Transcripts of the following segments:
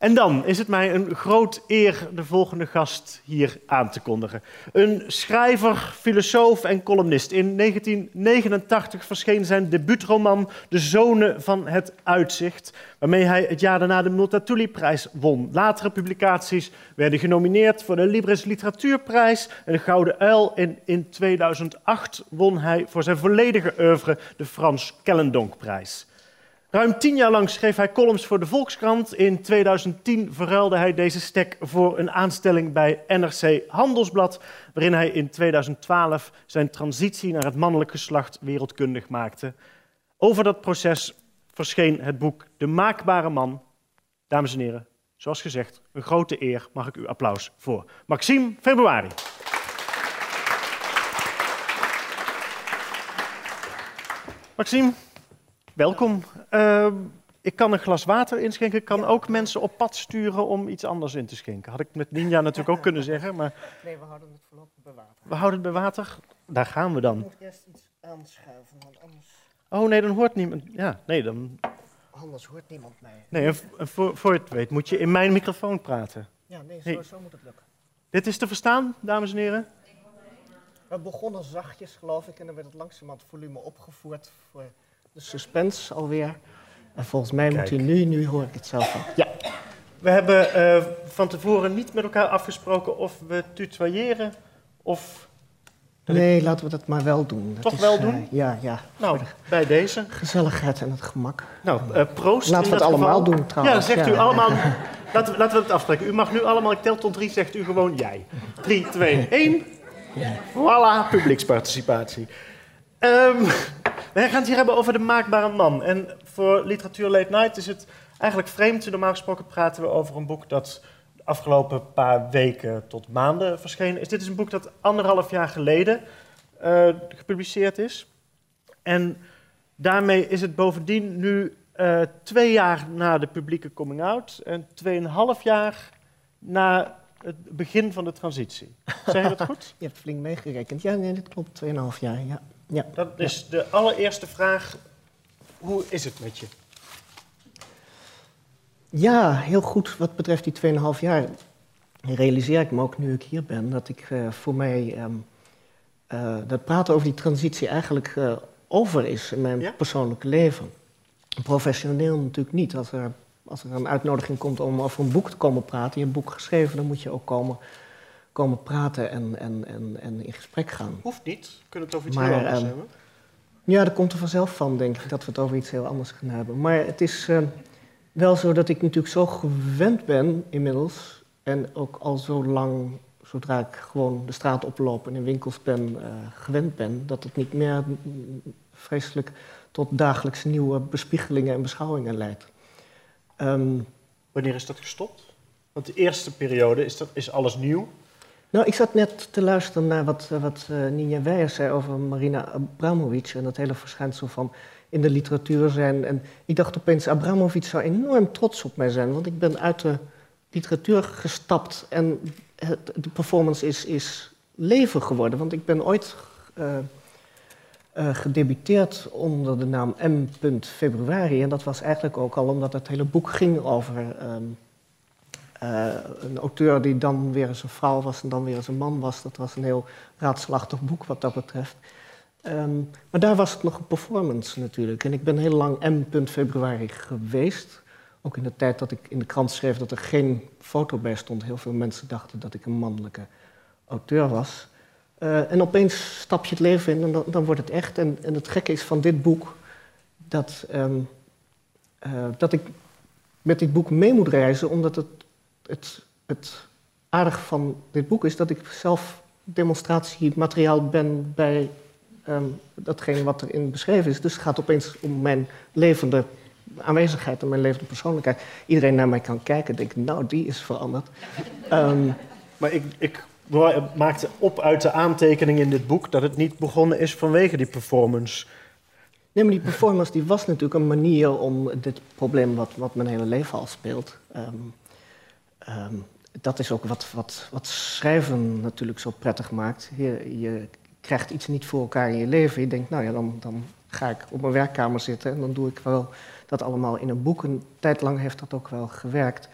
En dan is het mij een groot eer de volgende gast hier aan te kondigen. Een schrijver, filosoof en columnist. In 1989 verscheen zijn debuutroman De Zonen van het Uitzicht, waarmee hij het jaar daarna de Multatuli-prijs won. Latere publicaties werden genomineerd voor de Libris Literatuurprijs en de Gouden Uil. En in 2008 won hij voor zijn volledige oeuvre de Frans Kellendonkprijs. Ruim tien jaar lang schreef hij columns voor de Volkskrant. In 2010 verruilde hij deze stek voor een aanstelling bij NRC Handelsblad, waarin hij in 2012 zijn transitie naar het mannelijk geslacht wereldkundig maakte. Over dat proces verscheen het boek De Maakbare Man. Dames en heren, zoals gezegd, een grote eer mag ik u applaus voor. Maxime Februari. Maxime, welkom. Uh, ik kan een glas water inschenken. Ik kan ook mensen op pad sturen om iets anders in te schenken. Had ik met Ninja natuurlijk ook kunnen zeggen. Maar... Nee, we houden het voorlopig bij water. We houden het bij water. Daar gaan we dan. Ik moet eerst iets aanschuiven, want anders... Oh nee, dan hoort niemand... Ja, nee, dan... Anders hoort niemand mij. Nee, en voor, voor je het weet moet je in mijn microfoon praten. Ja, nee, zo, zo moet het lukken. Dit is te verstaan, dames en heren? We begonnen zachtjes, geloof ik, en dan werd het langzamerhand volume opgevoerd voor de suspense alweer. En volgens mij moet u nu, nu hoor ik het zelf al. Ja. We hebben uh, van tevoren niet met elkaar afgesproken of we tutoyeren of... Nee, laten we dat maar wel doen. Dat Toch is, wel uh, doen? ja, ja. Nou, bij deze. Gezelligheid en het gemak. Nou, uh, proost. Laten we het allemaal doen trouwens. Ja, zegt u allemaal... Laten we, laten we het afspreken. U mag nu allemaal, ik tel tot drie, zegt u gewoon jij. Drie, twee, één. Ja. Voilà, publieksparticipatie. Um, we gaan het hier hebben over de maakbare man. En voor Literatuur Late Night is het eigenlijk vreemd. Normaal gesproken praten we over een boek dat de afgelopen paar weken tot maanden verschenen is. Dit is een boek dat anderhalf jaar geleden uh, gepubliceerd is. En daarmee is het bovendien nu uh, twee jaar na de publieke coming-out en tweeënhalf jaar na het begin van de transitie. Zeg je dat goed? Je hebt flink meegerekend. Ja, nee, dit klopt. 2,5 jaar, ja. Ja. Dat is de allereerste vraag. Hoe is het met je? Ja, heel goed. Wat betreft die 2,5 jaar realiseer ik me ook nu ik hier ben... dat ik uh, voor mij um, uh, dat praten over die transitie eigenlijk uh, over is in mijn ja? persoonlijke leven. Professioneel natuurlijk niet. Als er als er een uitnodiging komt om over een boek te komen praten, je hebt een boek geschreven, dan moet je ook komen, komen praten en, en, en, en in gesprek gaan. Hoeft niet. We kunnen het over iets heel anders um, hebben. Ja, dat komt er vanzelf van, denk ik, dat we het over iets heel anders gaan hebben. Maar het is uh, wel zo dat ik natuurlijk zo gewend ben inmiddels, en ook al zo lang, zodra ik gewoon de straat oploop en in winkels ben, uh, gewend ben, dat het niet meer vreselijk tot dagelijks nieuwe bespiegelingen en beschouwingen leidt. Um, Wanneer is dat gestopt? Want de eerste periode, is, dat, is alles nieuw? Nou, ik zat net te luisteren naar wat, wat uh, Ninja Weijer zei over Marina Abramovic en dat hele verschijnsel van in de literatuur zijn. En ik dacht opeens, Abramovic zou enorm trots op mij zijn, want ik ben uit de literatuur gestapt en het, de performance is, is leven geworden. Want ik ben ooit uh, gedebuteerd onder de naam M. Februari. En dat was eigenlijk ook al omdat het hele boek ging over um, uh, een auteur die dan weer eens een vrouw was en dan weer eens een man was. Dat was een heel raadselachtig boek wat dat betreft. Um, maar daar was het nog een performance natuurlijk. En ik ben heel lang M. Februari geweest. Ook in de tijd dat ik in de krant schreef dat er geen foto bij stond. Heel veel mensen dachten dat ik een mannelijke auteur was. Uh, en opeens stap je het leven in en dan, dan wordt het echt. En, en, het gekke is van dit boek dat, um, uh, dat ik met dit boek mee moet reizen, omdat het, het, het aardige van dit boek is dat ik zelf demonstratiemateriaal ben bij um, datgene wat erin beschreven is. Dus het gaat opeens om mijn levende aanwezigheid en mijn levende persoonlijkheid. Iedereen naar mij kan kijken en denkt, nou, die is veranderd. Um, maar ik, ik maakte op uit de aantekening in dit boek dat het niet begonnen is vanwege die performance. Nee, maar die performance die was natuurlijk een manier om dit probleem wat, wat mijn hele leven al speelt. Um, um, dat is ook wat, wat, wat schrijven natuurlijk zo prettig maakt. Je, krijgt iets niet voor elkaar in je leven. Je denkt, nou ja, dan, dan ga ik op mijn werkkamer zitten en dan doe ik wel dat allemaal in een boek. Een tijd lang heeft dat ook wel gewerkt.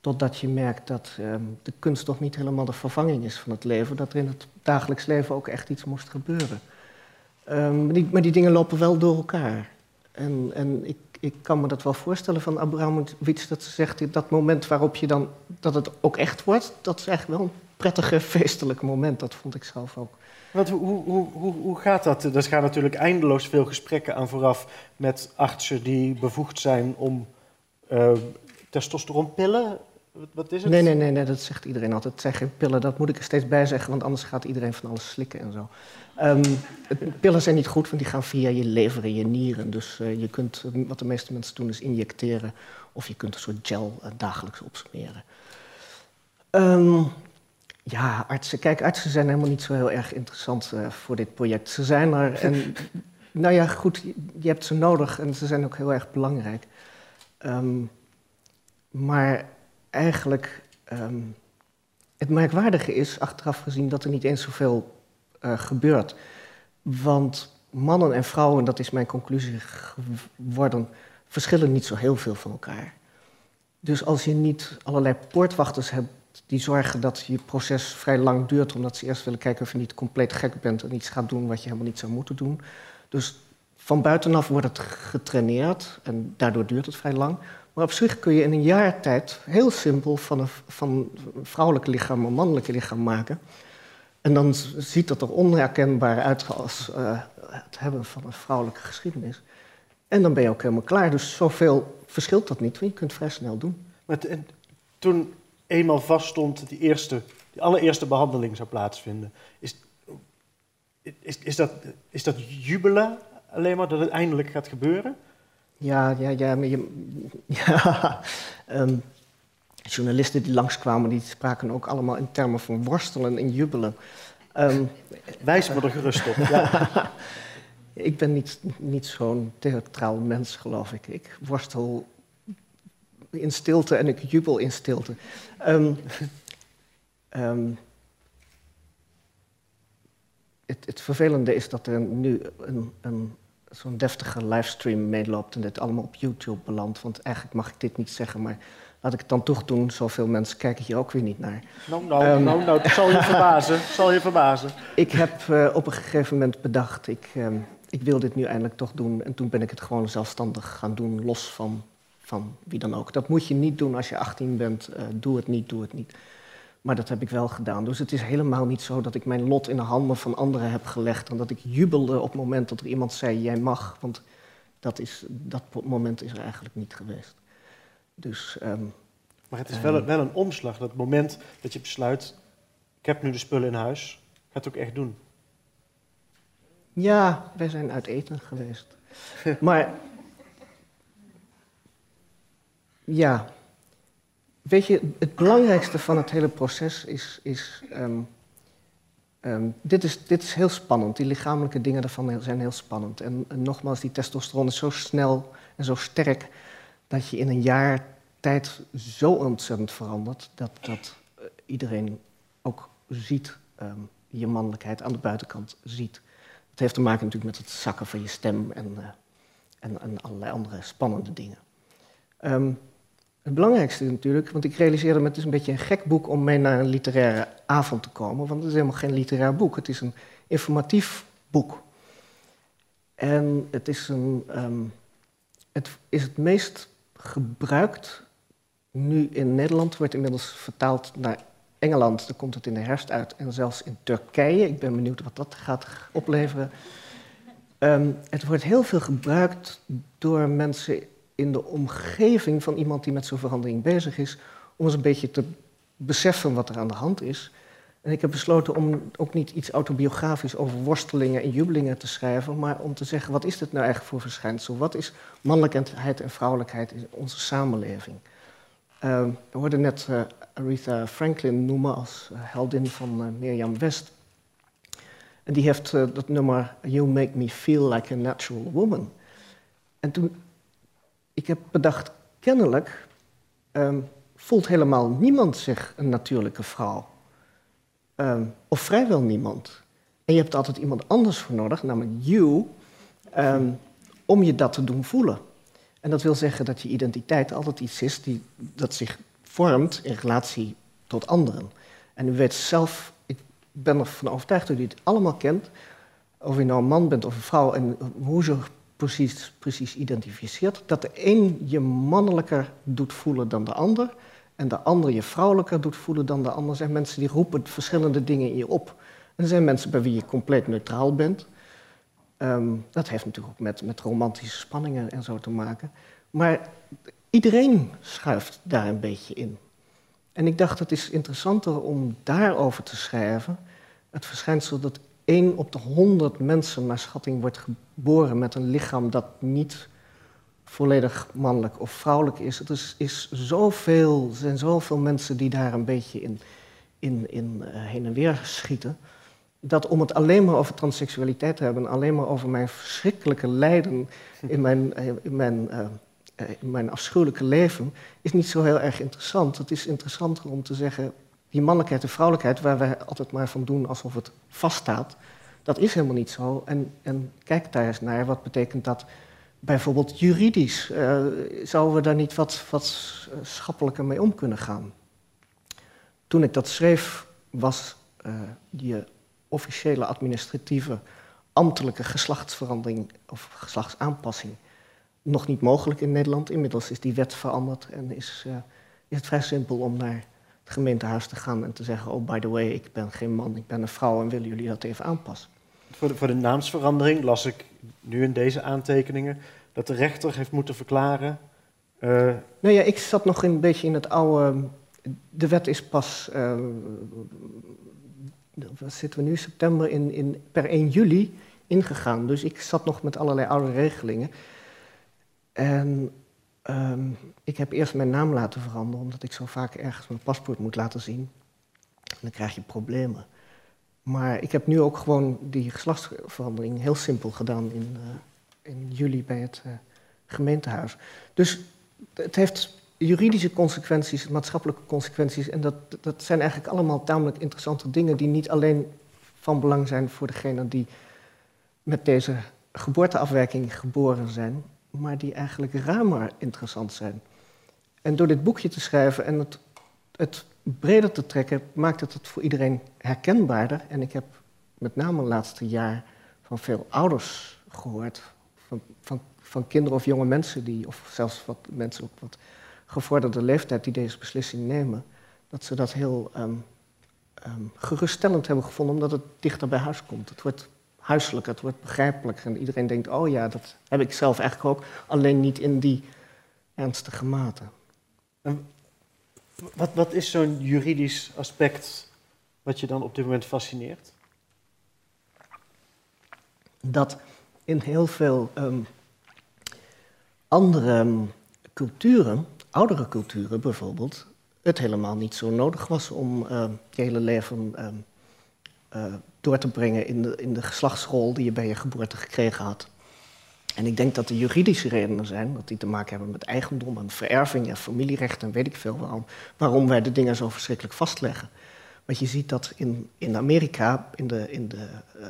Totdat je merkt dat ehm, de kunst toch niet helemaal de vervanging is van het leven. Dat er in het dagelijks leven ook echt iets moest gebeuren. Um, maar, die, maar, die, dingen lopen wel door elkaar. En, en ik, ik, kan me dat wel voorstellen van Abramovic, dat ze zegt, dat moment waarop je dan, dat het ook echt wordt, dat is eigenlijk wel een prettige, feestelijk moment. Dat vond ik zelf ook. Want hoe, hoe, hoe, hoe gaat dat? Er gaan natuurlijk eindeloos veel gesprekken aan vooraf met artsen die bevoegd zijn om uh, testosteronpillen wat is het? Nee, nee, nee, nee, dat zegt iedereen altijd. Het zijn geen pillen, dat moet ik er steeds bij zeggen, want anders gaat iedereen van alles slikken en zo. Um, pillen zijn niet goed, want die gaan via je lever en je nieren. Dus uh, je kunt, wat de meeste mensen doen, is injecteren. Of je kunt een soort gel uh, dagelijks opsmeren. Um, ja, artsen. Kijk, artsen zijn helemaal niet zo heel erg interessant uh, voor dit project. Ze zijn er en, nou ja, goed, je hebt ze nodig en ze zijn ook heel erg belangrijk. Um, maar eigenlijk um, het merkwaardige is, achteraf gezien, dat er niet eens zoveel gebeurt. Want mannen en vrouwen, dat is mijn conclusie geworden, verschillen niet zo heel veel van elkaar. Dus als je niet allerlei poortwachters hebt die zorgen dat je proces vrij lang duurt, omdat ze eerst willen kijken of je niet compleet gek bent en iets gaat doen wat je helemaal niet zou moeten doen. Dus van buitenaf wordt het getraineerd en daardoor duurt het vrij lang. Maar op zich kun je in een jaar tijd heel simpel van een, van een vrouwelijk lichaam een mannelijk lichaam maken. En dan ziet dat er onherkenbaar uit als uh, het hebben van een vrouwelijke geschiedenis. En dan ben je ook helemaal klaar. Dus zoveel verschilt dat niet, want je kunt vrij snel doen. Maar toen eenmaal vaststond die, eerste, die allereerste behandeling zou plaatsvinden, is, is, is, dat, is dat jubelen alleen maar dat het eindelijk gaat gebeuren? Ja, ja, ja. Maar je, ja um, journalisten die langskwamen, die spraken ook allemaal in termen van worstelen en jubelen. Um, Wijs me er gerust op. Ja. ik ben niet, niet zo'n theatraal mens, geloof ik. Ik worstel in stilte en ik jubel in stilte. Um, um, het, het, vervelende is dat er nu een, een zo'n deftige livestream meeloopt en dit allemaal op YouTube belandt. Want eigenlijk mag ik dit niet zeggen, maar laat ik het dan toch doen. Zoveel mensen kijken hier ook weer niet naar. Nou, nou, um, nou, nou, het zal je verbazen. zal je verbazen. Ik heb uh, op een gegeven moment bedacht, ik, um, ik wil dit nu eindelijk toch doen. En toen ben ik het gewoon zelfstandig gaan doen, los van, van wie dan ook. Dat moet je niet doen als je 18 bent. Uh, doe het niet, doe het niet. Maar dat heb ik wel gedaan. Dus het is helemaal niet zo dat ik mijn lot in de handen van anderen heb gelegd. En dat ik jubelde op het moment dat er iemand zei: Jij mag. Want dat, is, dat moment is er eigenlijk niet geweest. Dus, um, maar het is wel, um, wel een omslag, dat moment dat je besluit: Ik heb nu de spullen in huis, ga het ook echt doen. Ja, wij zijn uit eten geweest. maar. Ja, Weet je, het belangrijkste van het hele proces is. is um, um, dit, is dit is heel spannend. Die lichamelijke dingen daarvan zijn heel spannend. En, en, nogmaals, die testosteron is zo snel en zo sterk. Dat je in een jaar tijd zo ontzettend verandert. dat, dat uh, iedereen ook ziet, um, je mannelijkheid aan de buitenkant ziet. Het heeft te maken natuurlijk met het zakken van je stem en, uh, en, en allerlei andere spannende dingen. Het belangrijkste natuurlijk, want ik realiseerde me, het is een beetje een gek boek om mee naar een literaire avond te komen, want het is helemaal geen literair boek. Het is een informatief boek. En het is, een, um, het, is het meest gebruikt nu in Nederland, wordt inmiddels vertaald naar Engeland, daar komt het in de herfst uit, en zelfs in Turkije. Ik ben benieuwd wat dat gaat opleveren. Um, het wordt heel veel gebruikt door mensen in de omgeving van iemand die met zo'n verandering bezig is, om eens een beetje te beseffen wat er aan de hand is. En ik heb besloten om ook niet iets autobiografisch over worstelingen en jubelingen te schrijven, maar om te zeggen, wat is dit nou eigenlijk voor verschijnsel? Wat is mannelijkheid en vrouwelijkheid in onze samenleving? Uh, we hoorden net uh, Aretha Franklin noemen als uh, heldin van uh, Mirjam West. En die heeft dat nummer You Make Me Feel Like a Natural Woman. En toen ik heb bedacht, kennelijk um, voelt helemaal niemand zich een natuurlijke vrouw. Um, of vrijwel niemand. En je hebt altijd iemand anders voor nodig, namelijk you, um, om je dat te doen voelen. En dat wil zeggen dat je identiteit altijd iets is die, dat zich vormt in relatie tot anderen. En u weet zelf, ik ben ervan overtuigd dat u het allemaal kent, of je nou een man bent of een vrouw en hoe ze precies, precies identificeert, dat de een je mannelijker doet voelen dan de ander en de ander je vrouwelijker doet voelen dan de ander. Er zijn mensen die roepen verschillende dingen in je op. En er zijn mensen bij wie je compleet neutraal bent. Ehm, dat heeft natuurlijk ook met, met romantische spanningen en zo te maken. Maar iedereen schuift daar een beetje in. En ik dacht, het is interessanter om daarover te schrijven. Het verschijnsel dat één op de honderd mensen naar schatting wordt geboren met een lichaam dat niet volledig mannelijk of vrouwelijk is. Er is, is zoveel, er zijn zoveel mensen die daar een beetje in, in, in uh, heen en weer schieten. Dat om het alleen maar over transseksualiteit te hebben, alleen maar over mijn verschrikkelijke lijden in mijn, eh, in mijn, uh, in mijn afschuwelijke leven, is niet zo heel erg interessant. Het is interessanter om te zeggen, die mannelijkheid en vrouwelijkheid, waar wij altijd maar van doen alsof het vaststaat, dat is helemaal niet zo. En, en kijk daar eens naar, wat betekent dat bijvoorbeeld juridisch? Uh, zouden we daar niet wat, wat schappelijker mee om kunnen gaan? Toen ik dat schreef, was uh, die officiële administratieve ambtelijke geslachtsverandering of geslachtsaanpassing nog niet mogelijk in Nederland. Inmiddels is die wet veranderd en is, is het vrij simpel om naar het gemeentehuis te gaan en te zeggen: Oh, by the way, ik ben geen man, ik ben een vrouw en willen jullie dat even aanpassen? Voor de, voor de naamsverandering las ik nu in deze aantekeningen dat de rechter heeft moeten verklaren. Uh... Nou ja, ik zat nog een beetje in het oude. De wet is pas. Wat zitten we nu? September in, in, per 1 juli ingegaan. Dus ik zat nog met allerlei oude regelingen. En um, ik heb eerst mijn naam laten veranderen, omdat ik zo vaak ergens mijn paspoort moet laten zien. En dan krijg je problemen. Maar ik heb nu ook gewoon die geslachtsverandering heel simpel gedaan in, uh, in juli bij het uh, gemeentehuis. Dus het heeft juridische consequenties, maatschappelijke consequenties. En dat, dat zijn eigenlijk allemaal tamelijk interessante dingen die niet alleen van belang zijn voor degenen die met deze geboorteafwijking geboren zijn, maar die eigenlijk ruimer interessant zijn. En door dit boekje te schrijven en het, het breder te trekken, maakt het het voor iedereen herkenbaarder. En ik heb met name het laatste jaar van veel ouders gehoord, van, van, van kinderen of jonge mensen, die, of zelfs wat mensen op wat gevorderde leeftijd die deze beslissing nemen, dat ze dat heel um, geruststellend hebben gevonden, omdat het dichter bij huis komt. Het wordt huiselijk, het wordt begrijpelijk. En iedereen denkt, oh ja, dat heb ik zelf eigenlijk ook, alleen niet in die ernstige mate. Wat, wat is zo'n juridisch aspect wat je dan op dit moment fascineert? Dat in heel veel um, andere um, culturen, oudere culturen bijvoorbeeld, het helemaal niet zo nodig was om uh, je hele leven uh, door te brengen in de, in de geslachtsrol die je bij je geboorte gekregen had. En ik denk dat er juridische redenen zijn, dat die te maken hebben met eigendom en vererving en familierecht en weet ik veel waarom, waarom wij de dingen zo verschrikkelijk vastleggen. Want je ziet dat in, in Amerika, in, de, in de, uh,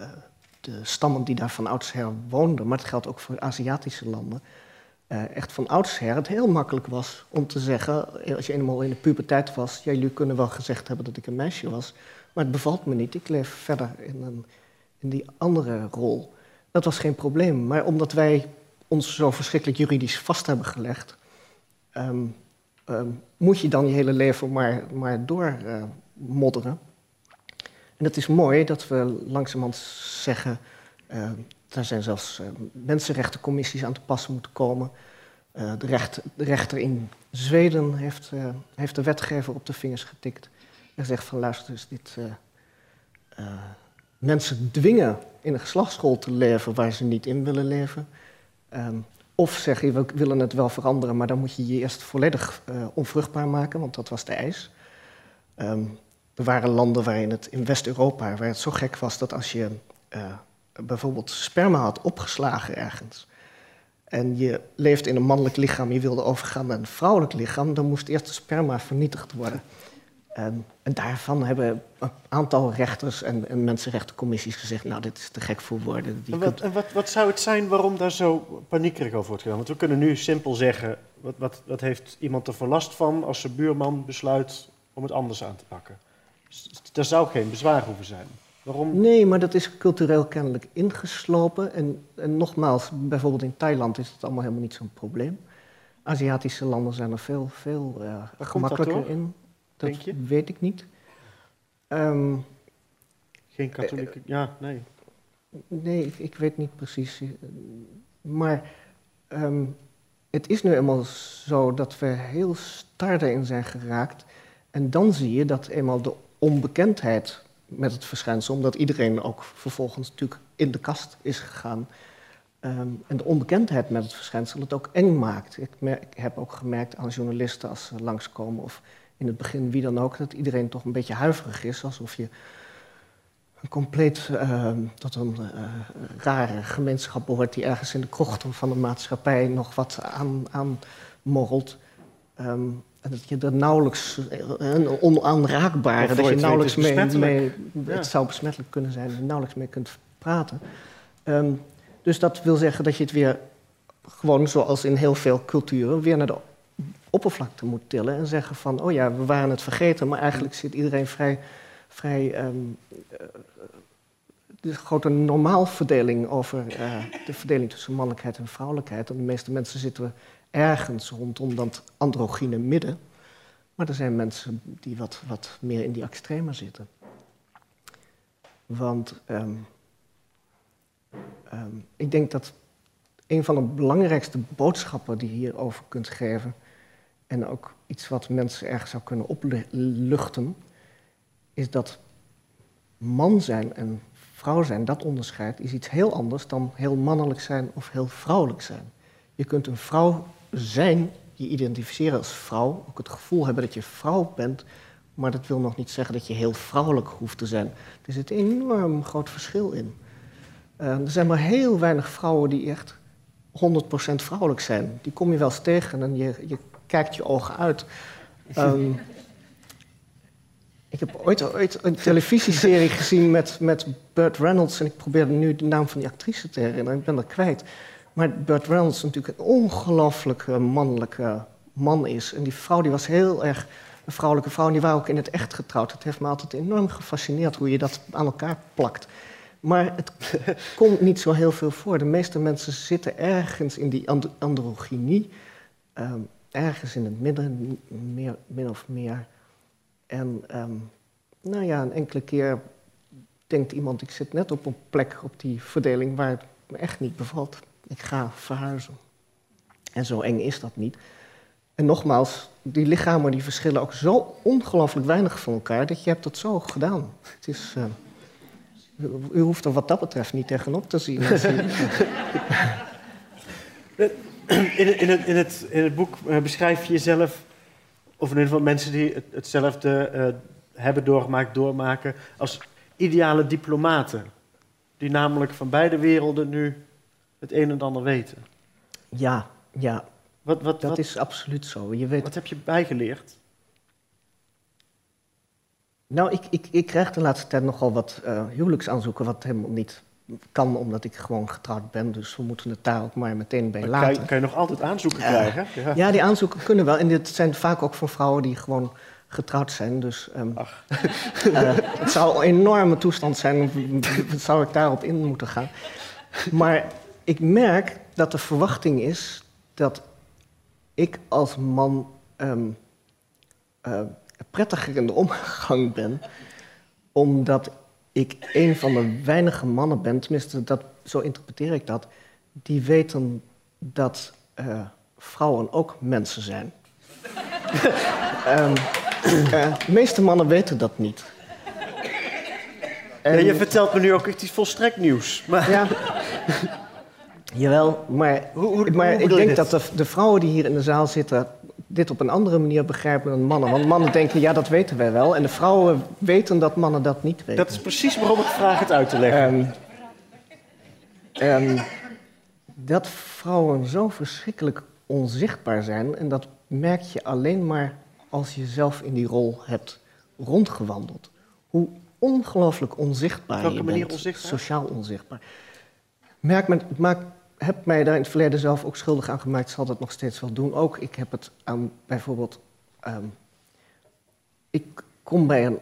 de stammen die daar van oudsher woonden, maar het geldt ook voor Aziatische landen, uh, echt van oudsher het heel makkelijk was om te zeggen, als je eenmaal in de puberteit was, ja, jullie kunnen wel gezegd hebben dat ik een meisje was, maar het bevalt me niet. Ik leef verder in, een, in die andere rol. Dat was geen probleem. Maar omdat wij ons zo verschrikkelijk juridisch vast hebben gelegd, um, um, moet je dan je hele leven maar, maar doormodderen. Uh, en het is mooi dat we langzamerhand zeggen, uh, er zijn zelfs uh, mensenrechtencommissies aan te passen moeten komen. De, recht, rechter in Zweden heeft, heeft de wetgever op de vingers getikt. En zegt van luister eens, dit, mensen dwingen in een geslachtsschool te leven waar ze niet in willen leven. Um, of zeggen we willen het wel veranderen, maar dan moet je je eerst volledig uh, onvruchtbaar maken, want dat was de eis. Um, er waren landen waarin het in West-Europa, waar het zo gek was dat als je uh, bijvoorbeeld sperma had opgeslagen ergens en je leeft in een mannelijk lichaam, je wilde overgaan naar een vrouwelijk lichaam, dan moest eerst de sperma vernietigd worden. En, en daarvan hebben een aantal rechters en, en mensenrechtencommissies gezegd... nou, dit is te gek voor woorden. Die en wat, en wat, wat, zou het zijn waarom daar zo paniekerig over wordt gedaan? Want we kunnen nu simpel zeggen... Wat, wat, wat heeft iemand er voor last van als zijn buurman besluit om het anders aan te pakken? Er zou geen bezwaar hoeven zijn. Waarom? Nee, maar dat is cultureel kennelijk ingeslopen. En, en nogmaals, bijvoorbeeld in Thailand is het allemaal helemaal niet zo'n probleem. Aziatische landen zijn er veel, veel uh, gemakkelijker in. Dat Denk je? weet ik niet. Um, Geen katholieke, uh, ja, nee. Nee, ik, ik, weet niet precies. Maar um, het is nu eenmaal zo dat we heel star in zijn geraakt. En dan zie je dat eenmaal de onbekendheid met het verschijnsel, omdat iedereen ook vervolgens natuurlijk in de kast is gegaan. Um, en de onbekendheid met het verschijnsel het ook eng maakt. Ik, merk, ik, heb ook gemerkt aan journalisten als ze langskomen, of in het begin wie dan ook, dat iedereen toch een beetje huiverig is, alsof je een compleet uh, tot een uh, rare gemeenschap behoort die ergens in de krochten van de maatschappij nog wat aan, aan morrelt. Um, en dat je er nauwelijks, een onaanraakbare, dat je nauwelijks mee, mee het zou besmettelijk kunnen zijn, er nauwelijks mee kunt praten. Um, dus dat wil zeggen dat je het weer gewoon zoals in heel veel culturen weer naar de oppervlakte moet tillen en zeggen van, oh ja, we waren het vergeten, maar eigenlijk zit iedereen vrij, vrij um, de grote normaalverdeling over uh, de verdeling tussen mannelijkheid en vrouwelijkheid. En de meeste mensen zitten ergens rondom dat androgyne midden. Maar er zijn mensen die wat, wat meer in die extreme zitten. Want um, um, ik denk dat een van de belangrijkste boodschappen die je hierover kunt geven, en ook iets wat mensen erg zou kunnen opluchten, is dat man zijn en vrouw zijn, dat onderscheid, is iets heel anders dan heel mannelijk zijn of heel vrouwelijk zijn. Je kunt een vrouw zijn, je identificeren als vrouw, ook het gevoel hebben dat je vrouw bent, maar dat wil nog niet zeggen dat je heel vrouwelijk hoeft te zijn. Er zit een enorm groot verschil in. Uh, er zijn maar heel weinig vrouwen die echt 100% vrouwelijk zijn. Die kom je wel eens tegen en je, je kijkt je ogen uit. Um, ik heb ooit, ooit een televisieserie gezien met, met Burt Reynolds. En ik probeerde nu de naam van die actrice te herinneren. Ik ben er kwijt. Maar Burt Reynolds natuurlijk een ongelooflijk mannelijke man is. En die vrouw die was heel erg een vrouwelijke vrouw. En die waren ook in het echt getrouwd. Het heeft me altijd enorm gefascineerd hoe je dat aan elkaar plakt. Maar het komt niet zo heel veel voor. De meeste mensen zitten ergens in die androgynie. Um, ergens in het midden, meer, min of meer. En um, nou ja, een enkele keer denkt iemand, ik zit net op een plek op die verdeling waar het me echt niet bevalt. Ik ga verhuizen. En zo eng is dat niet. En nogmaals, die lichamen die verschillen ook zo ongelooflijk weinig van elkaar dat je hebt dat zo gedaan. Het is, uh, u hoeft er wat dat betreft niet tegenop te zien. in, in, het, in, het, in het boek uh, beschrijf je jezelf, of in ieder geval mensen die het, hetzelfde uh, hebben doorgemaakt, doormaken, als ideale diplomaten. Die namelijk van beide werelden nu het een en ander weten. Ja, ja. Wat, wat, dat is absoluut zo. Je weet... Wat heb je bijgeleerd? Nou, ik, ik, ik krijg de laatste tijd nogal wat uh, huwelijksaanzoeken, wat helemaal niet kan omdat ik gewoon getrouwd ben. Dus we moeten het daar ook maar meteen bij laten. Kan je, nog altijd aanzoeken krijgen? Ja. ja. die aanzoeken kunnen wel. En dit zijn vaak ook van vrouwen die gewoon getrouwd zijn. Dus um, uh, het zou een enorme toestand zijn. zou ik daarop in moeten gaan. Maar ik merk dat de verwachting is dat ik als man um, uh, prettiger in de omgang ben. Omdat ik een van de weinige mannen ben, tenminste dat, zo interpreteer ik dat, die weten dat uh, vrouwen ook mensen zijn. um, uh, de meeste mannen weten dat niet. En... Ja, je vertelt me nu ook iets volstrekt nieuws. Maar... Ja. Jawel, maar, hoe, hoe, maar hoe ik denk dat de, de, vrouwen die hier in de zaal zitten dit op een andere manier begrijpen dan mannen. Want mannen denken, ja, dat weten wij wel. En de vrouwen weten dat mannen dat niet weten. Dat is precies waarom ik vraag het uit te leggen. Um, dat vrouwen zo verschrikkelijk onzichtbaar zijn. En dat merk je alleen maar als je zelf in die rol hebt rondgewandeld. Hoe ongelooflijk onzichtbaar Welke je bent. onzichtbaar? Sociaal onzichtbaar. Merk me, maak, heb mij daar in het verleden zelf ook schuldig aan gemaakt. Zal dat nog steeds wel doen. Ook ik heb het aan bijvoorbeeld... ehm, ik kom bij een,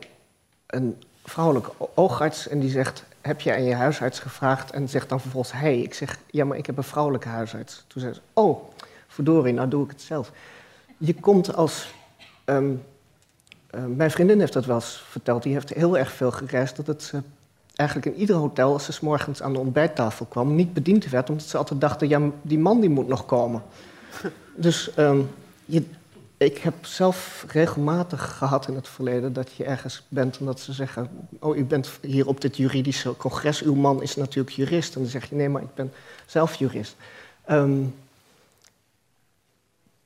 een vrouwelijke oogarts en die zegt... heb je aan je huisarts gevraagd? En zegt dan vervolgens hij. Ik zeg, ja, maar ik heb een vrouwelijke huisarts. Toen zei ze, oh, verdorie, nou doe ik het zelf. Je komt als... ehm, eh, mijn vriendin heeft dat wel eens verteld. Die heeft heel erg veel gereisd. Dat het ze eigenlijk in ieder hotel, als ze 's morgens aan de ontbijttafel kwam, niet bediend werd. Omdat ze altijd dachten, ja, die man die moet nog komen. Dus ehm, je, ik heb zelf regelmatig gehad in het verleden dat je ergens bent en dat ze zeggen: Oh, u bent hier op dit juridische congres, uw man is natuurlijk jurist. En dan zeg je: Nee, maar ik ben zelf jurist. Ehm,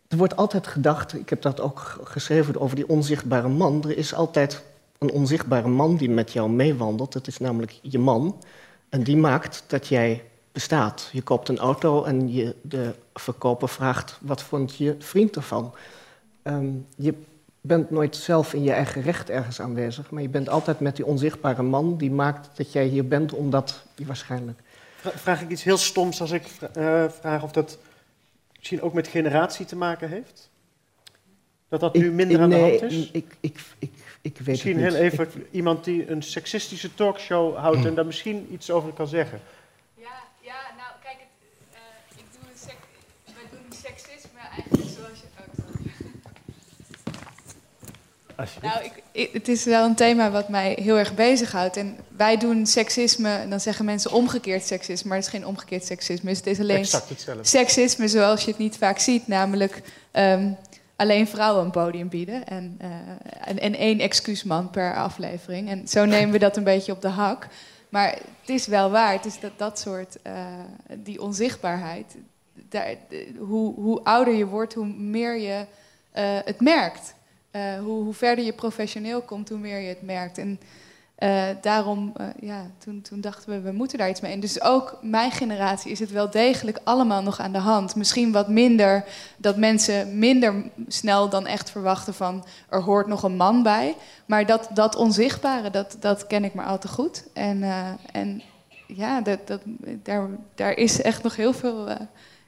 er wordt altijd gedacht, ik heb dat ook geschreven over die onzichtbare man. Er is altijd een onzichtbare man die met jou meewandelt. Dat is namelijk je man. En die maakt dat jij bestaat. Je koopt een auto en je, de verkoper vraagt: wat vond je vriend ervan? Ehm, je bent nooit zelf in je eigen recht ergens aanwezig, maar je bent altijd met die onzichtbare man die maakt dat jij hier bent, omdat je waarschijnlijk. Vra- Vraag ik iets heel stoms als ik eh, vraag of dat misschien ook met generatie te maken heeft? Dat dat nu minder aan de nee, hand is? Ik, ik, ik, ik weet Misschien het heel even iemand die een seksistische talkshow houdt en daar misschien iets over kan zeggen. Ja, ja, nou kijk, het, eh, ik doe een sek wij doen seksisme eigenlijk zoals je. Oh, sorry. Nou, ik, ik- het is wel een thema wat mij heel erg bezighoudt. En wij doen seksisme, en dan zeggen mensen omgekeerd seksisme, maar het is geen omgekeerd seksisme. Het is alleen Exact hetzelfde. seksisme zoals je het niet vaak ziet, namelijk ehm, alleen vrouwen een podium bieden en, eh, en, en één excuusman per aflevering. En zo nemen we dat een beetje op de hak. Maar het is wel waar, het is dat, dat soort, eh, die onzichtbaarheid, daar, hoe, hoe ouder je wordt, hoe meer je eh, het merkt. Hoe, hoe verder je professioneel komt, hoe meer je het merkt. En eh, daarom, eh, ja, toen, toen dachten we, we moeten daar iets mee. En dus ook mijn generatie is het wel degelijk allemaal nog aan de hand. Misschien wat minder, dat mensen minder snel dan echt verwachten van... er hoort nog een man bij. Maar dat, dat onzichtbare, dat, dat ken ik maar al te goed. En, eh, en ja, dat, dat, daar, daar is echt nog heel veel,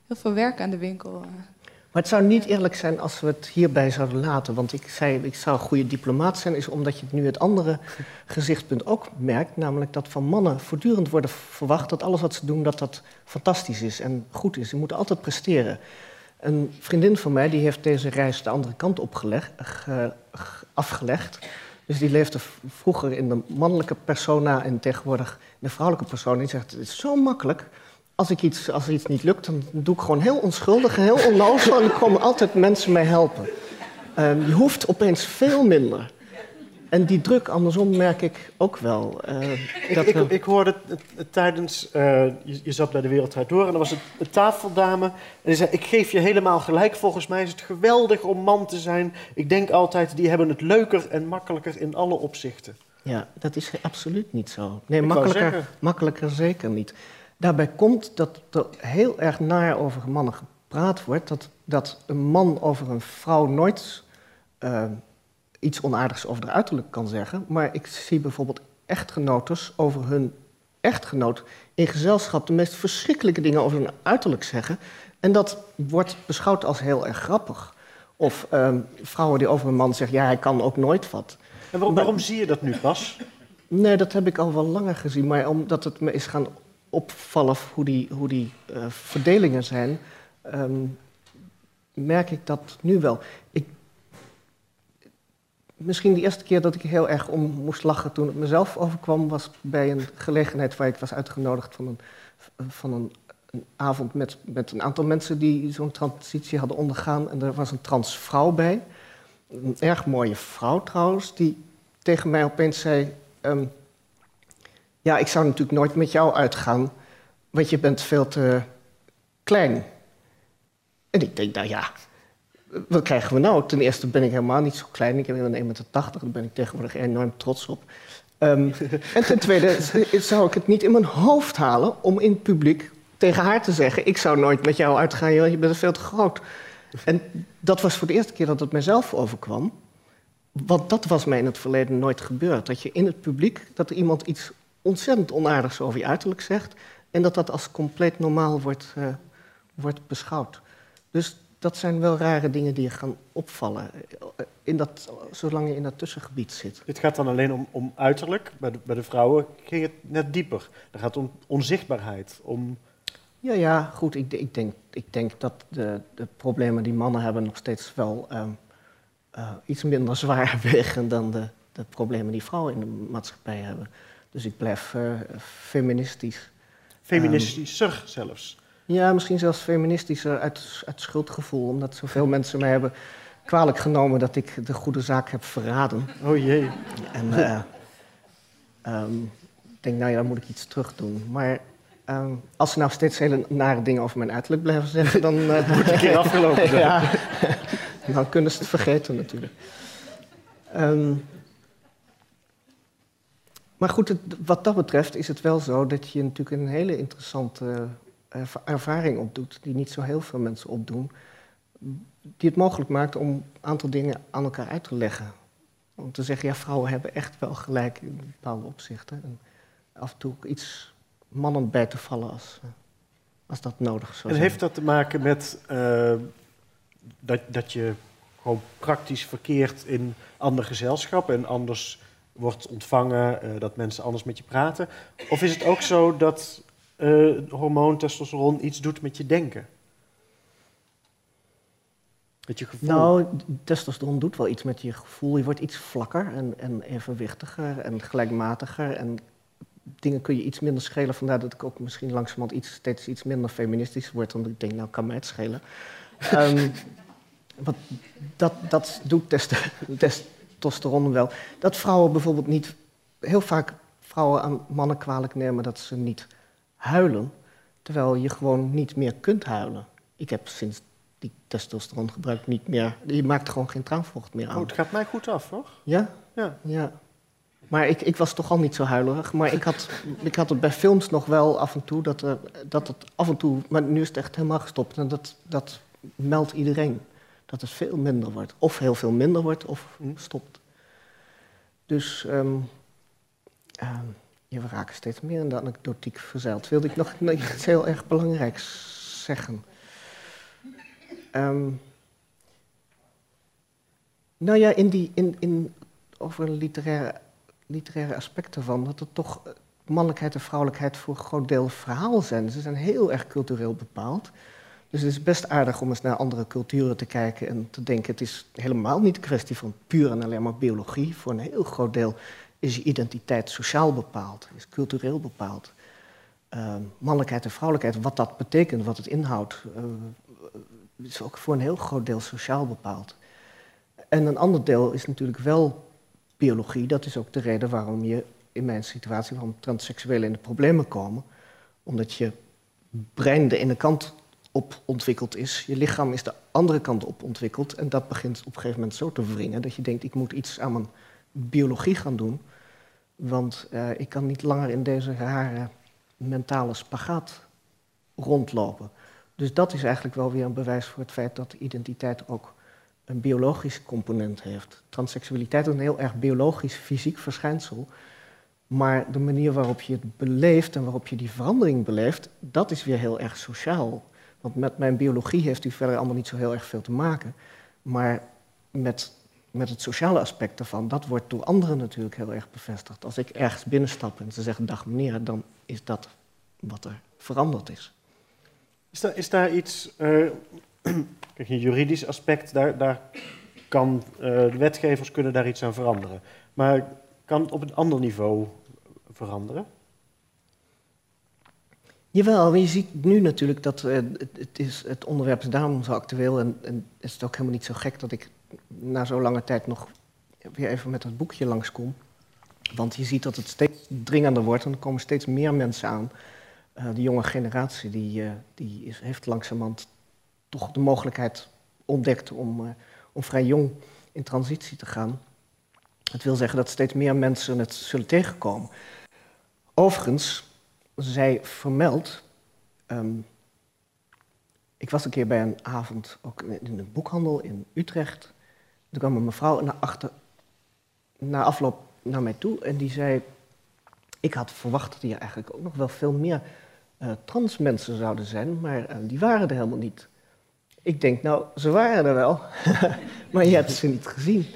heel veel werk aan de winkel. Maar het zou niet eerlijk zijn als we het hierbij zouden laten. Want ik zei, ik zou een goede diplomaat zijn, is omdat je nu het andere gezichtspunt ook merkt. Namelijk dat van mannen voortdurend worden verwacht dat alles wat ze doen, dat dat fantastisch is en goed is. Ze moeten altijd presteren. Een vriendin van mij die heeft deze reis de andere kant opgelegd, ge- ge- afgelegd. Dus die leefde vroeger in de mannelijke persona en tegenwoordig in de vrouwelijke persona. Die zegt, het is zo makkelijk. Als, ik iets, als er iets niet lukt, dan doe ik gewoon heel onschuldig en heel onnozel... en er komen altijd mensen mij helpen. Ehm, je hoeft opeens veel minder. En die druk andersom merk ik ook wel. eh, Ik, dat ik, we- ik hoorde het, het tijdens, eh, je, je zat bij de Wereldrijd Door en er was een, een tafeldame. En die zei, ik geef je helemaal gelijk, volgens mij is het geweldig om man te zijn. Ik denk altijd, die hebben het leuker en makkelijker in alle opzichten. Ja, dat is absoluut niet zo. Nee, Ik makkelijker, makkelijker zeker niet. Daarbij komt dat er heel erg naar over mannen gepraat wordt. Dat, dat een man over een vrouw nooit eh, iets onaardigs over haar uiterlijk kan zeggen. Maar ik zie bijvoorbeeld echtgenotes over hun echtgenoot in gezelschap de meest verschrikkelijke dingen over hun uiterlijk zeggen. En dat wordt beschouwd als heel erg grappig. Of ehm, vrouwen die over een man zeggen, ja, hij kan ook nooit wat. En waarom, waarom zie je dat nu pas? Nee, dat heb ik al wel langer gezien. Maar omdat het me is gaan opvallen hoe die, hoe die eh, verdelingen zijn, ehm, merk ik dat nu wel. Ik, misschien de eerste keer dat ik heel erg om moest lachen toen het mezelf overkwam, was bij een gelegenheid waar ik was uitgenodigd van een, van een, een avond met, met een aantal mensen die zo'n transitie hadden ondergaan. En er was een transvrouw bij. Een erg mooie vrouw trouwens, die tegen mij opeens zei: ehm, Ja, ik zou natuurlijk nooit met jou uitgaan, want je bent veel te klein. En ik denk, nou ja, wat krijgen we nou? Ten eerste ben ik helemaal niet zo klein. Ik ben 1,80 meter, daar ben ik tegenwoordig enorm trots op. Ehm, en ten tweede zou ik het niet in mijn hoofd halen om in het publiek tegen haar te zeggen: Ik zou nooit met jou uitgaan, joh, je bent veel te groot. En dat was voor de eerste keer dat het mezelf overkwam. want dat was mij in het verleden nooit gebeurd. Dat je in het publiek, dat er iemand iets ontzettend onaardigs over je uiterlijk zegt... en dat dat als compleet normaal wordt, uh, wordt beschouwd. Dus dat zijn wel rare dingen die je gaan opvallen, in dat, zolang je in dat tussengebied zit. Het gaat dan alleen om, om uiterlijk. Bij de, bij de vrouwen ging het net dieper. Het gaat om onzichtbaarheid, om... Ja, ja, goed. Ik, ik, denk, ik denk dat de, de problemen die mannen hebben nog steeds wel um, uh, iets minder zwaar wegen dan de, de problemen die vrouwen in de maatschappij hebben. Dus ik blijf uh, feministisch. Feministischer um, zelfs. Ja, misschien zelfs feministischer uit, uit schuldgevoel, omdat zoveel mensen mij hebben kwalijk genomen dat ik de goede zaak heb verraden. Oh jee. En uh, um, ik denk, nou ja, dan moet ik iets terug doen. Maar um, als ze nou steeds hele nare dingen over mijn uiterlijk blijven zeggen, dan... Uh, moet een keer afgelopen zijn. ja, dan kunnen ze het vergeten natuurlijk. Um, maar goed, het, wat dat betreft is het wel zo dat je natuurlijk een hele interessante ervaring opdoet, die niet zo heel veel mensen opdoen, die het mogelijk maakt om een aantal dingen aan elkaar uit te leggen. Om te zeggen, ja, vrouwen hebben echt wel gelijk in bepaalde opzichten. En af en toe iets mannen bij te vallen als, eh, als dat nodig zou zijn. En heeft dat te maken met uh, dat, dat je gewoon praktisch verkeert in ander gezelschap en anders wordt ontvangen, uh, dat mensen anders met je praten? Of is het ook zo dat uh, hormoon testosteron iets doet met je denken? Met je gevoel? Nou, testosteron doet wel iets met je gevoel. Je wordt iets vlakker en, en evenwichtiger en gelijkmatiger. En dingen kun je iets minder schelen. Vandaar dat ik ook misschien langzamerhand iets, steeds iets minder feministisch word. Omdat ik denk, nou kan mij het schelen. um, wat, dat, dat doet testosteron wel. Dat vrouwen bijvoorbeeld niet... Heel vaak vrouwen aan mannen kwalijk nemen dat ze niet huilen, terwijl je gewoon niet meer kunt huilen. Ik heb sinds die testosteron gebruik niet meer. Je maakt gewoon geen traanvocht meer aan. Oh, het gaat mij goed af, toch? Ja? Ja. ja. Maar ik, ik was toch al niet zo huilerig. Maar ik had, ik had het bij films nog wel af en toe dat, er, dat het af en toe. Maar nu is het echt helemaal gestopt. En dat, dat meldt iedereen. Dat het veel minder wordt. Of heel veel minder wordt, of stopt. Dus. Um, um, ja, we raken steeds meer in de anekdotiek verzeild. Wilde ik nog iets heel erg belangrijks zeggen. Um, nou ja, in die, in, in, over literaire, literaire aspecten van, dat er toch eh, mannelijkheid en vrouwelijkheid voor een groot deel verhaal zijn. Ze zijn heel erg cultureel bepaald. Dus het is best aardig om eens naar andere culturen te kijken en te denken: het is helemaal niet een kwestie van puur en alleen maar biologie. Voor een heel groot deel is je identiteit sociaal bepaald, is cultureel bepaald. Uh, mannelijkheid en vrouwelijkheid, wat dat betekent, wat het inhoudt, uh, is ook voor een heel groot deel sociaal bepaald. En een ander deel is natuurlijk wel biologie. Dat is ook de reden waarom je in mijn situatie, waarom transseksuelen in de problemen komen. Omdat je brein de ene kant op ontwikkeld is, je lichaam is de andere kant op ontwikkeld. En dat begint op een gegeven moment zo te wringen dat je denkt, ik moet iets aan mijn biologie gaan doen. Want uh, ik kan niet langer in deze rare mentale spagaat rondlopen. Dus dat is eigenlijk wel weer een bewijs voor het feit dat identiteit ook een biologische component heeft. Transseksualiteit is een heel erg biologisch, fysiek verschijnsel. Maar de manier waarop je het beleeft en waarop je die verandering beleeft, dat is weer heel erg sociaal. Want met mijn biologie heeft u verder allemaal niet zo heel erg veel te maken. Maar met met het sociale aspect ervan, dat wordt door anderen natuurlijk heel erg bevestigd. Als ik ergens binnenstap en ze zeggen dag meneer, dan is dat wat er veranderd is. Is daar, is daar iets, kijk, een juridisch aspect, daar, daar kan, de wetgevers kunnen daar iets aan veranderen. Maar kan het op een ander niveau veranderen? Jawel, je ziet nu natuurlijk dat uh, het, is, het onderwerp is daarom zo actueel en, en is het ook helemaal niet zo gek dat ik na zo lange tijd nog weer even met dat boekje langskom. Want je ziet dat het steeds dringender wordt en er komen steeds meer mensen aan. Uh, de jonge generatie die, uh, die is, heeft langzamerhand toch de mogelijkheid ontdekt om, om vrij jong in transitie te gaan. Het wil zeggen dat steeds meer mensen het zullen tegenkomen. Overigens, zij vermeldt um, ik was een keer bij een avond ook in een boekhandel in Utrecht. Toen kwam een mevrouw naar achter na afloop naar mij toe en die zei... Ik had verwacht dat hier eigenlijk ook nog wel veel meer uh, trans mensen zouden zijn, maar uh, die waren er helemaal niet. Ik denk, nou, ze waren er wel, maar je hebt ze niet gezien.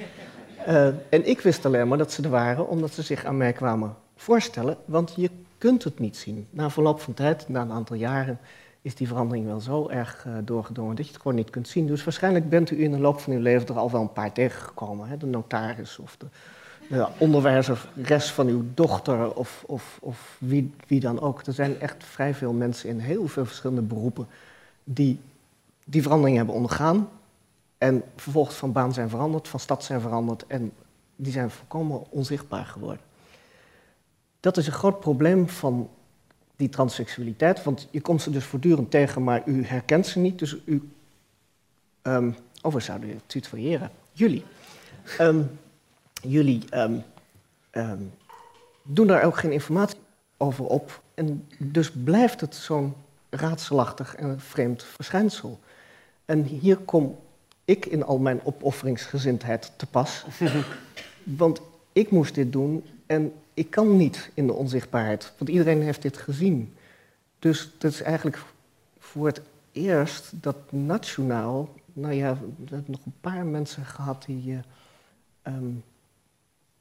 Uh, en ik wist alleen maar dat ze er waren omdat ze zich aan mij kwamen voorstellen, want je kunt het niet zien. Na verloop van tijd, na een aantal jaren, is die verandering wel zo erg uh, doorgedrongen dat je het gewoon niet kunt zien. Dus waarschijnlijk bent u in de loop van uw leven er al wel een paar tegengekomen. Hè? De notaris of de, de onderwijzeres van uw dochter of, of, of wie, wie dan ook. Er zijn echt vrij veel mensen in heel veel verschillende beroepen die die verandering hebben ondergaan. En vervolgens van baan zijn veranderd, van stad zijn veranderd en die zijn volkomen onzichtbaar geworden. Dat is een groot probleem van die transseksualiteit, want je komt ze dus voortdurend tegen, maar u herkent ze niet, dus u... Um, oh, we zouden het tutoyeren. Jullie. Um, jullie um, doen daar ook geen informatie over op en dus blijft het zo'n raadselachtig en vreemd verschijnsel. En hier kom ik in al mijn opofferingsgezindheid te pas. Want ik moest dit doen en ik kan niet in de onzichtbaarheid. Want iedereen heeft dit gezien. Dus dat is eigenlijk voor het eerst dat nationaal... Nou ja, we hebben nog een paar mensen gehad die... Uh, um,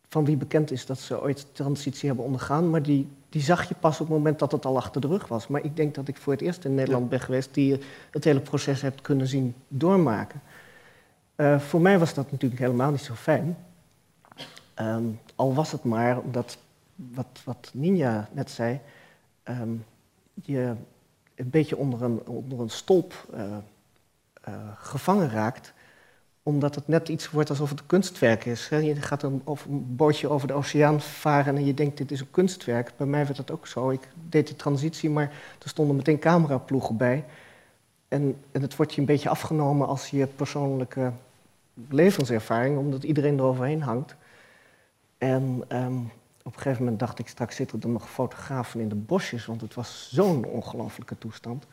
van wie bekend is dat ze ooit transitie hebben ondergaan. Maar die, die zag je pas op het moment dat het al achter de rug was. Maar ik denk dat ik voor het eerst in Nederland ben geweest... die het hele proces hebt kunnen zien doormaken. Uh, voor mij was dat natuurlijk helemaal niet zo fijn. Um, al was het maar omdat, wat, wat Ninja net zei... Um, je een beetje onder een, onder een stolp uh, uh, gevangen raakt omdat het net iets wordt alsof het een kunstwerk is. Je gaat een, een, bootje over de oceaan varen en je denkt dit is een kunstwerk. Bij mij werd dat ook zo. Ik deed die transitie, maar er stonden meteen cameraploegen bij. En, en het wordt je een beetje afgenomen als je persoonlijke levenservaring, omdat iedereen eroverheen hangt. En um, op een gegeven moment dacht ik, straks zitten er nog fotografen in de bosjes, want het was zo'n ongelofelijke toestand.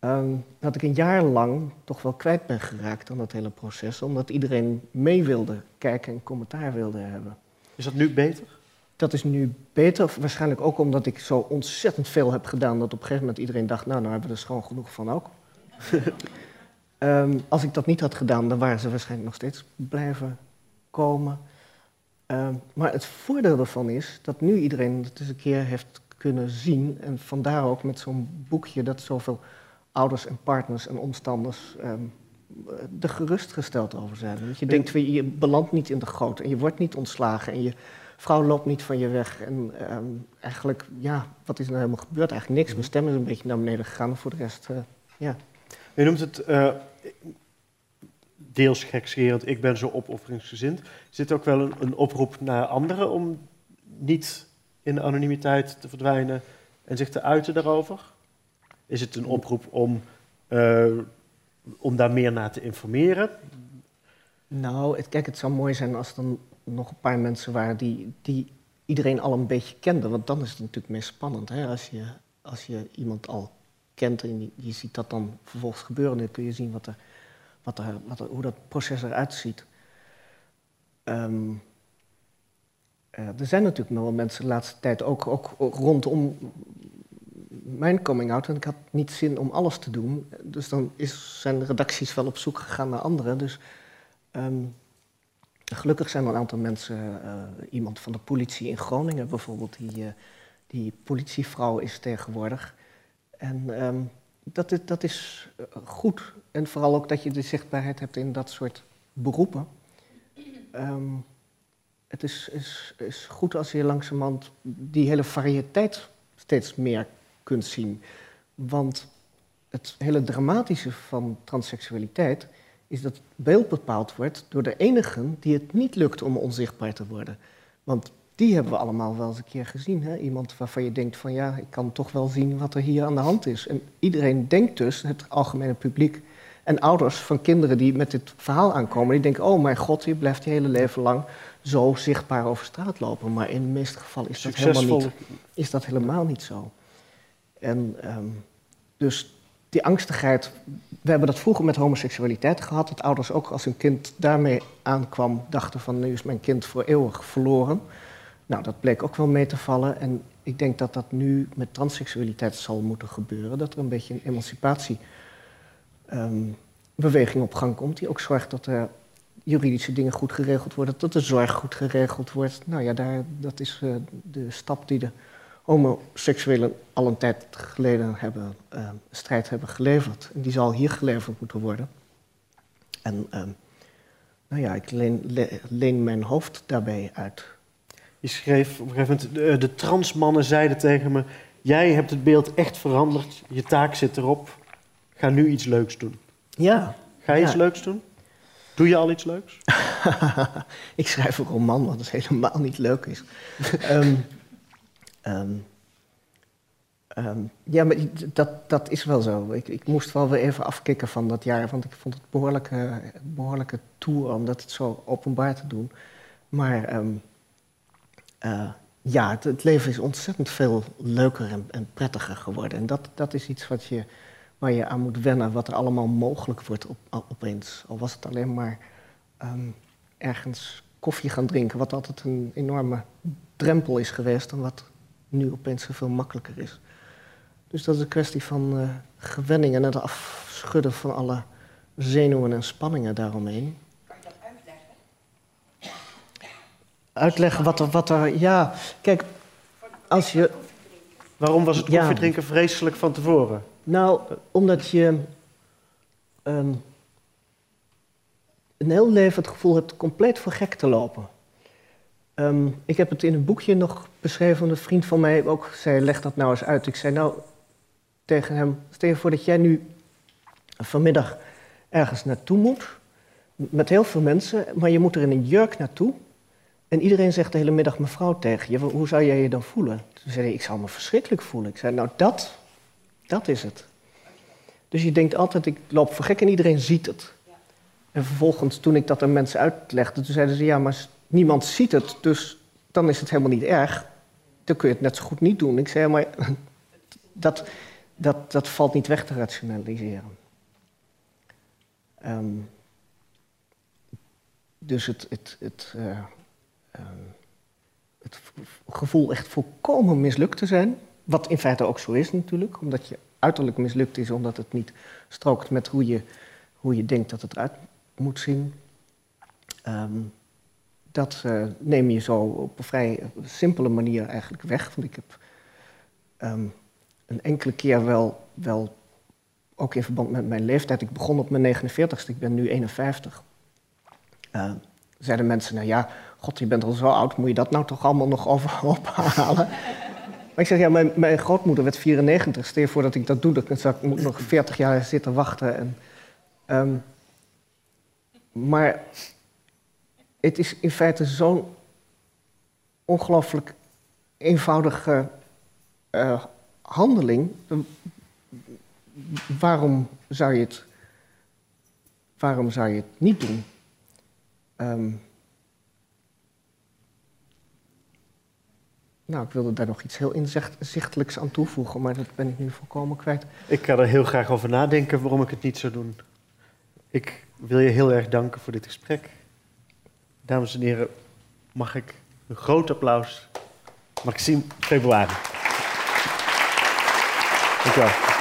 Um, dat ik een jaar lang toch wel kwijt ben geraakt aan dat hele proces, omdat iedereen mee wilde kijken en commentaar wilde hebben. Is dat nu beter? Dat is nu beter, waarschijnlijk ook omdat ik zo ontzettend veel heb gedaan dat op een gegeven moment iedereen dacht, nou, nou hebben we er gewoon genoeg van ook. um, als ik dat niet had gedaan, dan waren ze waarschijnlijk nog steeds blijven komen. Um, maar het voordeel daarvan is dat nu iedereen het eens een keer heeft kunnen zien en vandaar ook met zo'n boekje dat zoveel ouders en partners en omstanders um, er gerustgesteld over zijn. Dat je denkt, je belandt niet in de goot en je wordt niet ontslagen en je vrouw loopt niet van je weg. En um, eigenlijk, ja, wat is er nou helemaal gebeurd? Eigenlijk niks. Mijn stem is een beetje naar beneden gegaan, voor de rest, uh, ja. Je noemt het uh, deels gekscherend, ik ben zo opofferingsgezind. Zit ook wel een, een oproep naar anderen om niet in de anonimiteit te verdwijnen en zich te uiten daarover? Is het een oproep om, uh, om daar meer naar te informeren? Nou, het, kijk, het zou mooi zijn als er nog een paar mensen waren die, die iedereen al een beetje kende. Want dan is het natuurlijk meest spannend. Hè? Als, je, als je iemand al kent en je, je ziet dat dan vervolgens gebeuren, dan kun je zien wat er, wat er, hoe dat proces eruit ziet. Um, uh, er zijn natuurlijk nog wel mensen de laatste tijd ook, ook rondom mijn coming out en ik had niet zin om alles te doen. Dus dan is, zijn de redacties wel op zoek gegaan naar anderen. Dus um, gelukkig zijn er een aantal mensen, uh, iemand van de politie in Groningen bijvoorbeeld, die, uh, die politievrouw is tegenwoordig. En um, dat, is, dat is eh, goed. En vooral ook dat je de zichtbaarheid hebt in dat soort beroepen. Um, het is, is, is goed als je langzamerhand die hele variëteit steeds meer kunt zien. Want het hele dramatische van transseksualiteit is dat het beeld bepaald wordt door de enigen die het niet lukt om onzichtbaar te worden. Want die hebben we allemaal wel eens een keer gezien. Hè? Iemand waarvan je denkt van ja, ik kan toch wel zien wat er hier aan de hand is. En iedereen denkt dus, het algemene publiek en ouders van kinderen die met dit verhaal aankomen, die denken, oh mijn god, je blijft je hele leven lang zo zichtbaar over straat lopen. Maar in de meeste gevallen is dat, helemaal niet, is dat helemaal niet zo. En um, dus die angstigheid. We hebben dat vroeger met homoseksualiteit gehad. Dat ouders ook als hun kind daarmee aankwam, dachten van nu is mijn kind voor eeuwig verloren. Nou, dat bleek ook wel mee te vallen. En ik denk dat dat nu met transseksualiteit zal moeten gebeuren. Dat er een beetje een emancipatiebeweging ehm, op gang komt. Die ook zorgt dat er juridische dingen goed geregeld worden. Dat de zorg goed geregeld wordt. Nou ja, daar, dat is uh, de stap die de homoseksuelen al een tijd geleden hebben, uh, strijd hebben geleverd. En die zal hier geleverd moeten worden. En uh, nou ja, ik leen, mijn hoofd daarbij uit. Je schreef op een gegeven moment, de, de transmannen zeiden tegen me... jij hebt het beeld echt veranderd, je taak zit erop, ga nu iets leuks doen. Ja. Ga je iets leuks doen? Doe je al iets leuks? ik schrijf een roman, wat dus helemaal niet leuk is. um, Um, um, ja, maar dat, dat is wel zo. Ik, ik, moest wel weer even afkicken van dat jaar, want ik vond het behoorlijke, behoorlijke tour om dat zo openbaar te doen. Maar uh, ja, het, leven is ontzettend veel leuker en, prettiger geworden. En dat, dat is iets wat je, waar je aan moet wennen, wat er allemaal mogelijk wordt op, opeens. Al was het alleen maar ergens koffie gaan drinken, wat altijd een enorme drempel is geweest en wat nu opeens zoveel makkelijker is. Dus dat is een kwestie van uh, gewenning en het afschudden van alle zenuwen en spanningen daaromheen. Kan je dat uitleggen? Uitleggen wat er, wat er. Ja, kijk, als je. Waarom was het koffiedrinken ja. vreselijk van tevoren? Nou, omdat je. Um, een heel leven het gevoel hebt compleet voor gek te lopen. Um, ik heb het in een boekje nog beschreven, een vriend van mij ook zei, leg dat nou eens uit. Ik zei nou tegen hem, stel je voor dat jij nu vanmiddag ergens naartoe moet, met heel veel mensen, maar je moet er in een jurk naartoe. En iedereen zegt de hele middag mevrouw tegen je, hoe zou jij je dan voelen? Toen zei hij, ik zou me verschrikkelijk voelen. Ik zei, nou dat, dat is het. Dus je denkt altijd, ik loop voor gek en iedereen ziet het. En vervolgens, toen ik dat aan mensen uitlegde, toen zeiden ze, ja, maar niemand ziet het, dus dan is het helemaal niet erg. Dan kun je het net zo goed niet doen. Ik zei, maar dat, dat, dat valt niet weg te rationaliseren. Um, dus het, het, het, um, het gevoel echt volkomen mislukt te zijn, wat in feite ook zo is natuurlijk, omdat je uiterlijk mislukt is, omdat het niet strookt met hoe je, hoe je denkt dat het eruit moet zien. Um, dat uh, neem je zo op een vrij simpele manier eigenlijk weg. Want ik heb um, een enkele keer wel, wel, ook in verband met mijn leeftijd, ik begon op mijn 49ste, ik ben nu 51. Uh, zeiden mensen, nou ja, god, je bent al zo oud, moet je dat nou toch allemaal nog over ophalen? maar ik zeg, ja, mijn, mijn, grootmoeder werd 94, stel je voor dat ik dat doe, dan moet ik nog 40 jaar zitten wachten. En, um, maar het is in feite zo'n ongelooflijk eenvoudige uh, handeling. Waarom zou je het, waarom zou je het niet doen? Um, nou, ik wilde daar nog iets heel inzichtelijks aan toevoegen, maar dat ben ik nu volkomen kwijt. Ik ga er heel graag over nadenken waarom ik het niet zou doen. Ik wil je heel erg danken voor dit gesprek. Dames en heren, mag ik een groot applaus. Maxime Februari. Dank u wel.